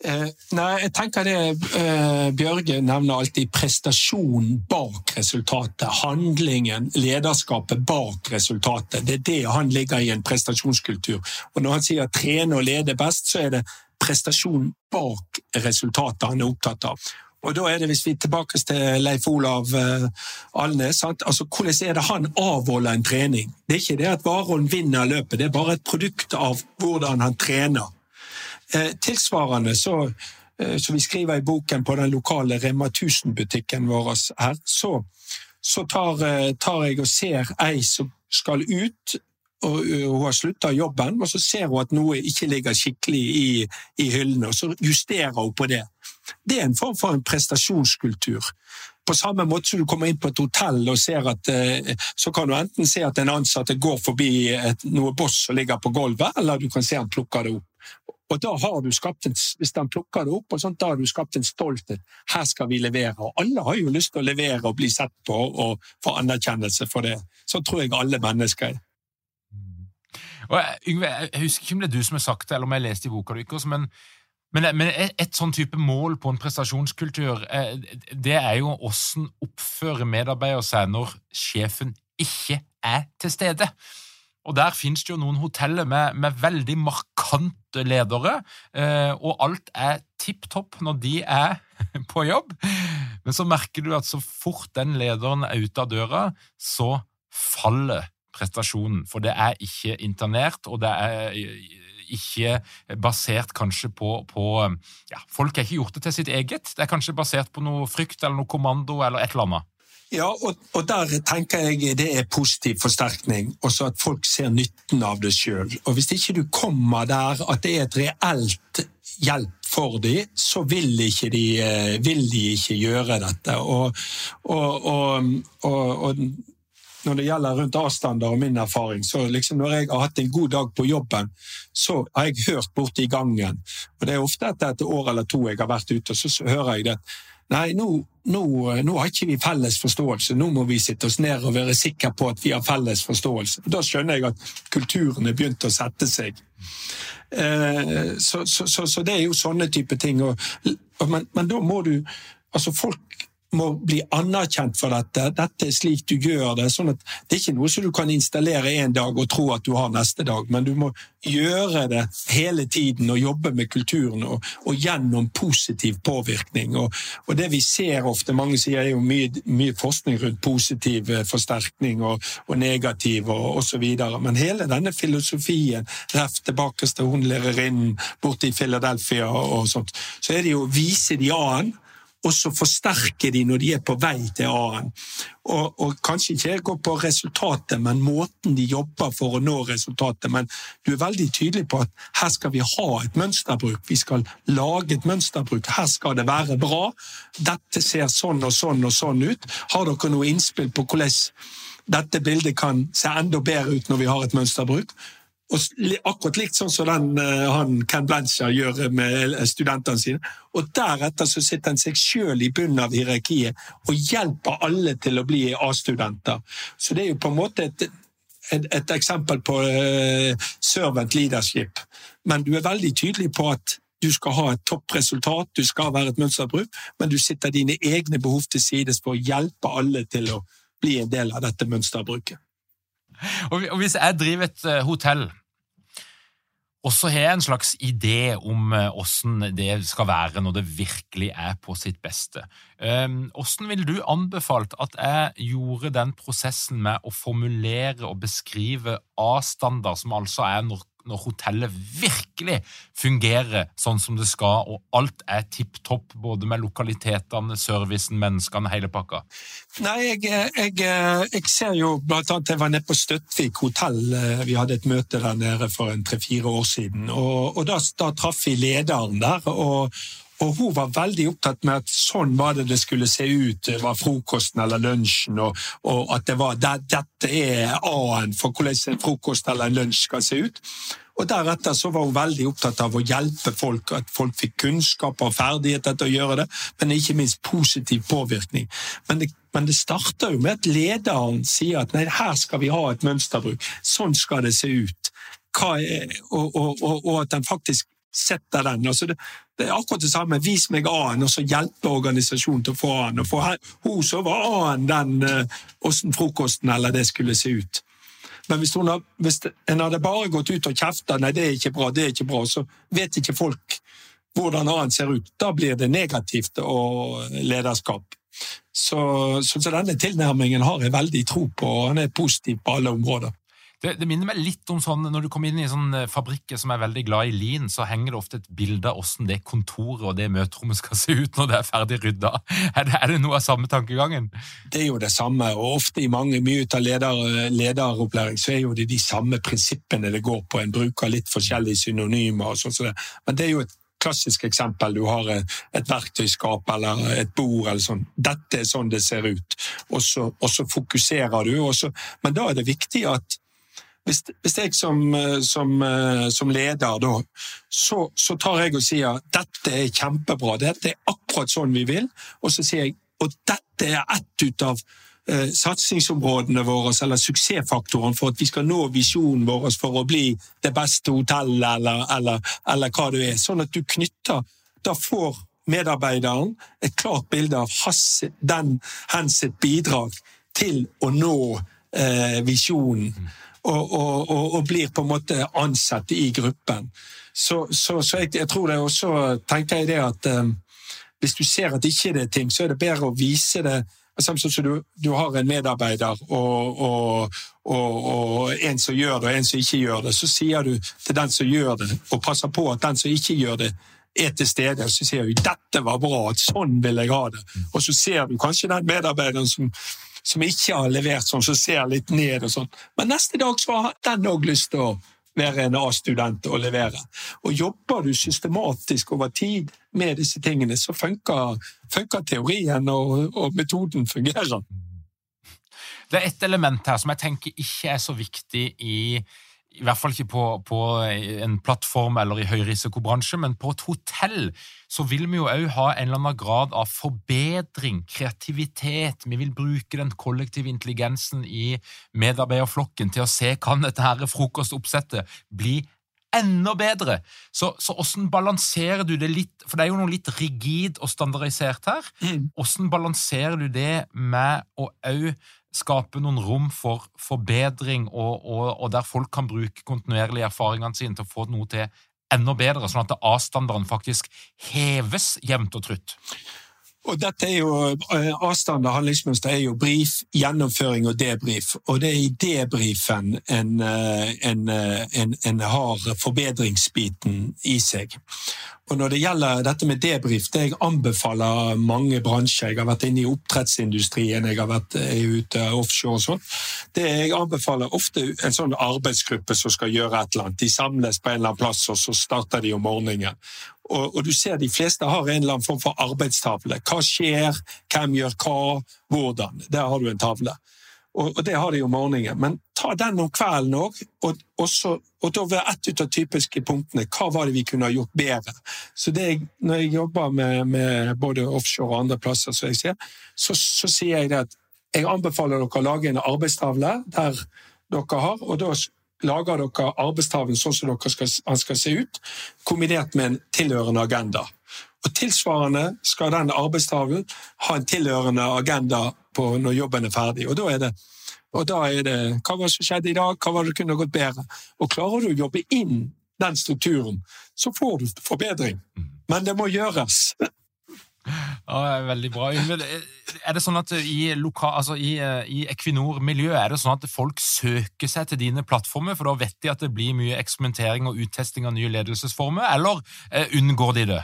Eh, nei, jeg tenker det eh, Bjørge nevner alltid prestasjon bak resultatet. Handlingen, lederskapet bak resultatet. Det er det han ligger i en prestasjonskultur. Og når han sier trene og lede best, så er det prestasjon bak resultatet han er opptatt av. Og da er det, Hvis vi tilbake til Leif Olav eh, Alnes, altså hvordan er det han avholder en trening? Det er ikke det at Warholm vinner løpet, det er bare et produkt av hvordan han trener. Eh, tilsvarende så, eh, som vi skriver i boken på den lokale Rema 1000-butikken vår her, så, så tar, tar, jeg og ser ei som skal ut. og Hun har slutta jobben, og så ser hun at noe ikke ligger skikkelig i, i hyllene. og Så justerer hun på det. Det er en form for en prestasjonskultur. På samme måte som du kommer inn på et hotell og ser at så kan du enten se at en ansatte går forbi et, noe boss som ligger på gulvet, eller du kan se han plukker det opp. Og da har du skapt en, Hvis han plukker det opp, sånt, da har du skapt en stolthet. Her skal vi levere. Og alle har jo lyst til å levere og bli sett på og få anerkjennelse for det. Så tror jeg alle mennesker er. Mm. Og Yngve, jeg husker ikke om det er du som har sagt det, eller om jeg har lest i boka di, men, men, men et, et sånn type mål på en prestasjonskultur, eh, det er jo åssen oppfører medarbeider seg når sjefen ikke er til stede. Og Der finnes det jo noen hoteller med, med veldig markante ledere, eh, og alt er tipp topp når de er på jobb. Men så merker du at så fort den lederen er ute av døra, så faller prestasjonen. For det er ikke internert, og det er ikke basert kanskje på, på ja, Folk har ikke gjort det til sitt eget. Det er kanskje basert på noe frykt eller noe kommando eller et eller annet. Ja, og, og, der tenker jeg det er positiv forsterkning, også at folk ser nytten av det sjøl. Og hvis ikke du kommer der at det er et reelt hjelp for dem, så vil ikke de, eh, vil de ikke gjøre dette. Og, og, når det gjelder rundt avstander og min erfaring, så liksom når jeg har hatt en god dag på jobben, så har jeg hørt borte i gangen. Og det er ofte etter et år eller to jeg har vært ute, og så hører jeg det. Nei, nå, nå, nå, har ikke vi felles forståelse. Nå må vi sitte oss ned og være sikre på at vi har felles forståelse. Da skjønner jeg at kulturen er begynt å sette seg. Eh, så, så, så, så, det er jo sånne type ting. Og, men, men, da må du Altså, folk må bli anerkjent for dette. Dette er slik du gjør det. sånn at Det er ikke noe som du kan installere en dag og tro at du har neste dag, men du må gjøre det hele tiden og jobbe med kulturen og, og gjennom positiv påvirkning. Og, og, Det vi ser ofte, mange sier er jo mye, mye forskning rundt positiv eh, forsterkning og, og negativ og osv., men hele denne filosofien, ref tilbake til hun lærerinnen borte i Philadelphia og sånt, så er det jo å vise de an og så forsterker de når de er på vei til A-en. Og, og, kanskje ikke gå på resultatet, men måten de jobber for å nå resultatet. Men du er veldig tydelig på at her skal vi ha et mønsterbruk. Vi skal lage et mønsterbruk. Her skal det være bra. Dette ser sånn og sånn og sånn ut. Har dere noe innspill på hvordan dette bildet kan se enda bedre ut når vi har et mønsterbruk? Og akkurat likt sånn som den, eh, han Ken Blanchard gjør med studentene sine. Og deretter så sitter han seg sjøl i bunnen av hierarkiet og hjelper alle til å bli A-studenter. Så det er jo på en måte et, et, et eksempel på uh, servant leadership. Men du er veldig tydelig på at du skal ha et toppresultat, du skal være et mønsterbruk, men du sitter dine egne behov til sides for å hjelpe alle til å bli en del av dette mønsterbruket. Og hvis jeg driver et eh, hotell, og så har jeg en slags idé om åssen eh, det skal være når det virkelig er på sitt beste. Åssen ville du anbefalt at jeg gjorde den prosessen med å formulere og beskrive A-standard, som altså er når når hotellet virkelig fungerer sånn som det skal, og alt er tipp topp, både med lokalitetene, servicen, menneskene, hele pakka? Nei, jeg, jeg, jeg, ser jo blant annet Jeg var nede på Støttvik hotell. Vi hadde et møte der nede for en tre-fire år siden. Og, og da, da traff vi lederen der. og og hun var veldig opptatt med at sånn var det det skulle se ut, det var frokosten eller lunsjen, og, og at det var, det, dette er A-en for hvordan en frokost eller en lunsj skal se ut. Og Deretter så var hun veldig opptatt av å hjelpe folk, at folk fikk kunnskap og ferdigheter til å gjøre det, men ikke minst positiv påvirkning. Men det, men det starter jo med at lederen sier at nei, her skal vi ha et mønsterbruk, sånn skal det se ut. Er, og, og, og, og, at den faktisk setter den. Altså det, det, er akkurat det samme. Vis meg A-en, og så hjelpe organisasjonen til å få A-en. Og for hun så var A-en den åssen uh, frokosten eller det skulle se ut. Men hvis, hun, hvis en hadde bare gått ut og kjefta nei, det er ikke bra, det er ikke bra, så vet ikke folk hvordan A-en ser ut. Da blir det negativt og lederskap. Så, så denne tilnærmingen har jeg veldig tro på, og han er positiv på alle områder. Det, det, minner meg litt om sånn, Når du kommer inn i sånne eh, fabrikker som er veldig glad i lin, så henger det ofte et bilde av hvordan det kontoret og det møterommet skal se ut når det er ferdig rydda. Er det, er det noe av samme tankegangen? Det er jo det samme, og ofte i mange, mye av leder, lederopplæring så er jo det de samme prinsippene det går på. En bruker litt forskjellige synonymer og sånn. Men det er jo et klassisk eksempel. Du har et verktøyskap eller et bord eller sånn. Dette er sånn det ser ut. Og så, og så fokuserer du. Så, men da er det viktig at hvis, hvis jeg som, eh, som, eh, som leder da, så, så, tar jeg og sier dette er kjempebra, dette er akkurat sånn vi vil, og så sier jeg og dette er ett ut av eh, satsingsområdene våre, eller suksessfaktoren for at vi skal nå visjonen vår for å bli det beste hotellet, eller, eller, eller hva det er. Sånn at du knytter Da får medarbeideren et klart bilde av hans, den, hans bidrag til å nå eh, visjonen. Og, og, og, og, blir på en måte ansatt i gruppen. Så, så, så jeg, jeg, tror det også tenker jeg det at um, hvis du ser at ikke det er ting, så er det bedre å vise det. Samtidig som du, du har en medarbeider og, og, en som gjør det, og en som ikke gjør det. Så sier du til den som gjør det, og passer på at den som ikke gjør det, er til stede. Og så sier du 'dette var bra, sånn vil jeg ha det'. Og så ser du kanskje den medarbeideren som som ikke har levert sånn, som ser litt ned og sånn. Men neste dag så har den òg lyst til å være en A-student og levere. Og jobber du systematisk over tid med disse tingene, så funker, funker teorien, og, og metoden fungerer. Det er ett element her som jeg tenker ikke er så viktig i i hvert fall ikke på, på en plattform eller i høyrisikobransje, men på et hotell så vil vi jo òg ha en eller annen grad av forbedring, kreativitet. Vi vil bruke den kollektive intelligensen i medarbeiderflokken til å se kan dette her frokostoppsettet bli enda bedre. Så, så hvordan balanserer du det litt For det er jo noe litt rigid og standardisert her. Mm. Hvordan balanserer du det med å òg skape noen rom for forbedring, og, og, og, der folk kan bruke kontinuerlig erfaringene sine til å få noe til enda bedre, sånn at A-standarden faktisk heves jevnt og trutt? Og dette er jo, eh, Avstand og handlingsmønster er jo brief, gjennomføring og debrief. Og det er i debrifen en, eh, en, eh, en, en har forbedringsbiten i seg. Og Når det gjelder dette med debrief, det jeg anbefaler mange bransjer Jeg har vært inne i oppdrettsindustrien, jeg har vært ute offshore og sånn. Det jeg anbefaler ofte en sånn arbeidsgruppe som skal gjøre et eller annet. De samles på en eller annen plass, og så starter de om morgenen. Og, og, du ser de fleste har en eller annen form for arbeidstavle. Hva skjer, hvem gjør hva, hvordan. Der har du en tavle. Og, og det har de om morgenen. Men ta den om kvelden òg, og, og, da være ett ut av typiske punktene. Hva var det vi kunne ha gjort bedre? Så det, Når jeg jobber med, med både offshore og andre plasser, så, jeg ser, så, så sier jeg at jeg anbefaler dere å lage en arbeidstavle der dere har, og da lager dere arbeidstavlen sånn som skal, han skal se ut, kombinert med en tilhørende agenda. Og Tilsvarende skal den arbeidstavlen ha en tilhørende agenda på når jobben er ferdig. Og da er det da er det hva var det som skjedde i dag, hva var det kunne gått bedre? Og klarer du å jobbe inn den strukturen, så får du forbedring. Mm. Men det må gjøres. Ja, veldig bra. Er det sånn at i, loka, altså i, i Equinor-miljøet er det sånn at folk søker seg til dine plattformer, for da vet de at det blir mye eksperimentering og uttesting av nye ledelsesformer, eller eh, unngår de det?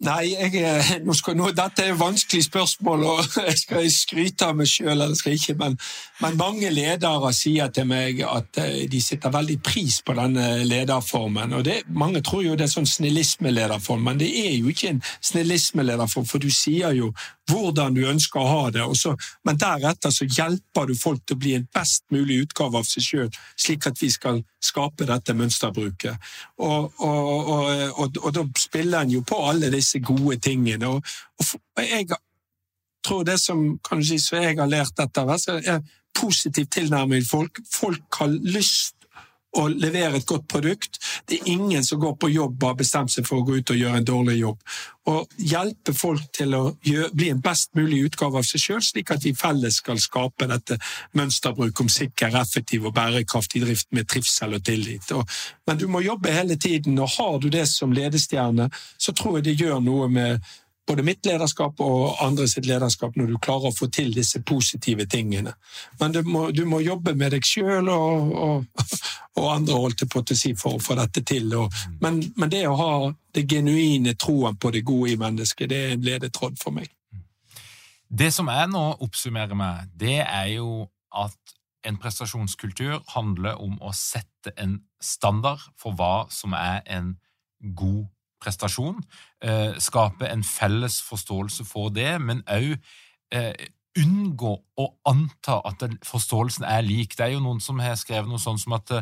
Nei, jeg, eh, nå skal, nå, dette er et vanskelig spørsmål, og jeg skal skryte av meg sjøl eller skal ikke, men, men, mange ledere sier til meg at eh, de sitter veldig pris på denne lederformen. og det, Mange tror jo det er sånn snillismelederform, men det er jo ikke en snillismelederform, for du sier jo hvordan du ønsker å ha det, så, men deretter så hjelper du folk til å bli en best mulig utgave av seg sjøl, slik at vi skal skape dette mønsterbruket. Og, og, og, og da spiller en jo på alle disse gode tingene. Og, jeg tror det som kan du si, så jeg har lært dette, er positiv tilnærming til folk. Folk har lyst å levere et godt produkt. Det er ingen som går på jobb og har bestemt seg for å gå ut og gjøre en dårlig jobb. Å hjelpe folk til å bli en best mulig utgave av seg sjøl, slik at vi felles skal skape dette mønsterbruk om sikker, effektiv og bærekraftig drift med trivsel og tillit. Og, men du må jobbe hele tiden, og har du det som ledestjerne, så tror jeg det gjør noe med både mitt lederskap og andre sitt lederskap når du klarer å få til disse positive tingene. Men du må, du må jobbe med deg sjøl og, og, og, andre holdt på til å si for å få dette til. Og, men, men, det å ha det genuine troen på det gode i mennesket, det er en ledetråd for meg. Det som jeg nå oppsummerer med, det er jo at en prestasjonskultur handler om å sette en standard for hva som er en god prestasjon, eh, skape en felles forståelse for det, men òg eh, unngå å anta at forståelsen er lik. Det er jo noen som har skrevet noe sånt som at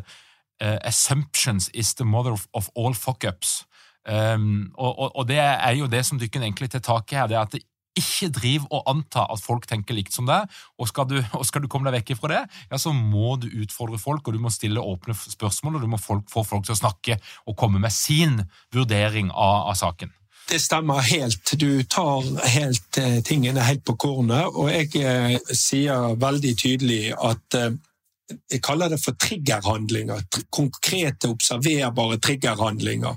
uh, 'assumptions is the mother of, of all fuckups'. Um, og, og, og, det er jo det som dykken egentlig tar tak i her, det er at det ikke driv og anta at folk tenker likt som deg, og skal, du, og skal du komme deg vekk fra det, ja, så må du utfordre folk, og du må stille åpne spørsmål, og du må folk, få folk til å snakke og komme med sin vurdering av, av saken. Det stemmer helt. Du tar helt eh, tingene helt på kornet. Og jeg eh, sier veldig tydelig at eh, jeg kaller det for triggerhandlinger. Konkrete, observerbare triggerhandlinger.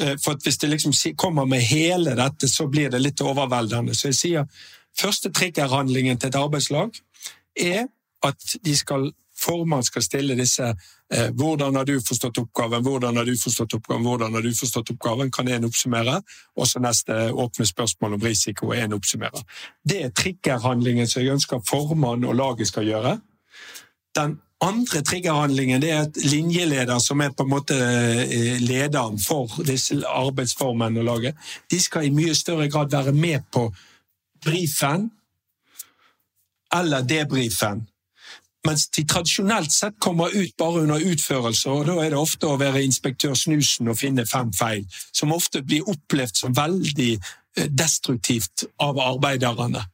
Eh, for hvis det liksom kommer med hele dette, så blir det litt overveldende. Så jeg sier første triggerhandlingen til et arbeidslag er at de skal, formann skal stille disse eh, 'Hvordan har du forstått oppgaven?' 'Hvordan har du forstått oppgaven?' 'Hvordan har du forstått oppgaven?' Kan en oppsummere. Og så neste åpne spørsmål om risiko en oppsummerer. Det er triggerhandlingen som jeg ønsker formann og laget skal gjøre. Den andre triggerhandlingen er at linjeleder, som er på en måte eh, lederen for disse arbeidsformene å lage, de skal i mye større grad være med på brifen eller debrifen. Mens de tradisjonelt sett kommer ut bare under utførelse, og da er det ofte å være inspektør Snusen og finne fem feil, som ofte blir opplevd som veldig eh, destruktivt av arbeiderne.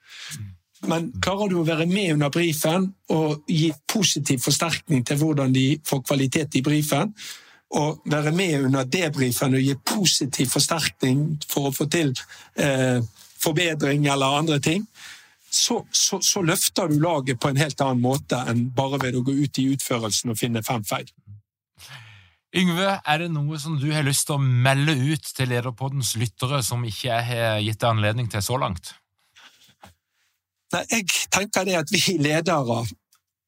Men klarer du å være med under brifen og gi positiv forsterkning til hvordan de får kvalitet i brifen, og være med under debrifen og gi positiv forsterkning for å få til eh, forbedring eller andre ting, så, så, så, løfter du laget på en helt annen måte enn bare ved å gå ut i utførelsen og finne fem feil. Yngve, er det noe som du har lyst til å melde ut til Lederpoddens lyttere som ikke jeg har gitt deg anledning til så langt? Jeg tenker det at vi ledere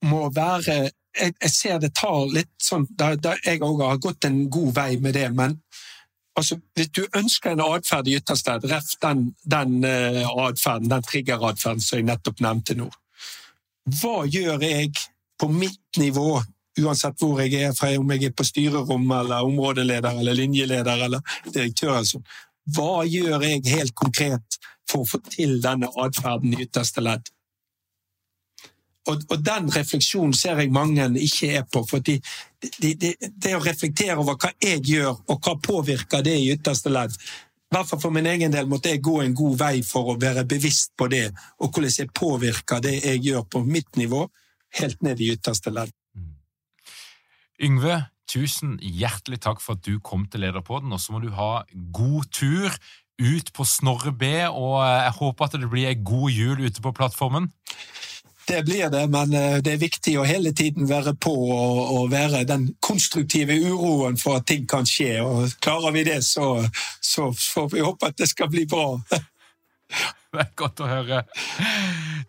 må være Jeg, jeg ser det tar litt sånn da, da Jeg òg har gått en god vei med det, men altså, hvis du ønsker en atferd i yttersted, ref den, den uh, atferden, den triggeratferden som jeg nettopp nevnte nå, hva gjør jeg på mitt nivå uansett hvor jeg er, fra om jeg er på styrerom eller områdeleder eller linjeleder eller direktør. Altså. Hva gjør jeg helt konkret for å få til denne atferden i ytterste ledd. og, og, den refleksjonen ser jeg mange ikke er på. for de, de, de, Det å reflektere over hva jeg gjør, og hva påvirker det i ytterste ledd. I hvert fall For min egen del måtte jeg gå en god vei for å være bevisst på det, og hvordan jeg påvirker det jeg gjør på mitt nivå, helt ned i ytterste ledd. Mm. Yngve, tusen hjertelig takk for at du kom til Lederpodden, og så må du ha god tur ut på Snorre B, og jeg håper at det blir ei god jul ute på plattformen. Det blir det, men eh, det er viktig å hele tiden være på og, og være den konstruktive uroen for at ting kan skje. og Klarer vi det, så, så får vi håpe at det skal bli bra. Det er godt å høre.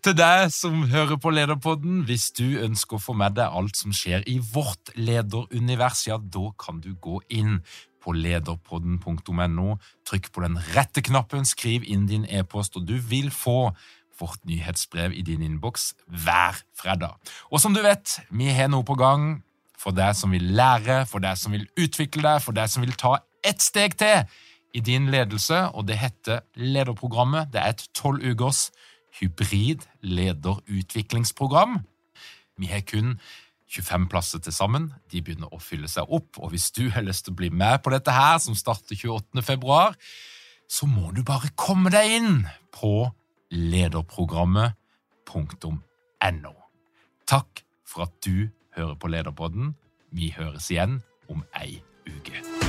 Til deg som hører på Lederpodden, hvis du ønsker å få med deg alt som skjer i vårt lederunivers, ja, da kan du gå inn på lederpodden.no. Trykk på den rette knappen, skriv inn din e-post, og du vil få vårt nyhetsbrev i din innboks hver fredag. Og som du vet, vi har noe på gang for deg som vil lære, for deg som vil utvikle deg, for deg som vil ta ett steg til i din ledelse, og det heter Lederprogrammet. Det er et tolv ukers hybrid lederutviklingsprogram. Vi har kun 25 plasser til sammen. De begynner å fylle seg opp, og hvis du har lyst til å bli med på dette her, som starter 28. februar, så må du bare komme deg inn på lederprogrammet.no. Takk for at du hører på Lederpodden. Vi høres igjen om ei uke.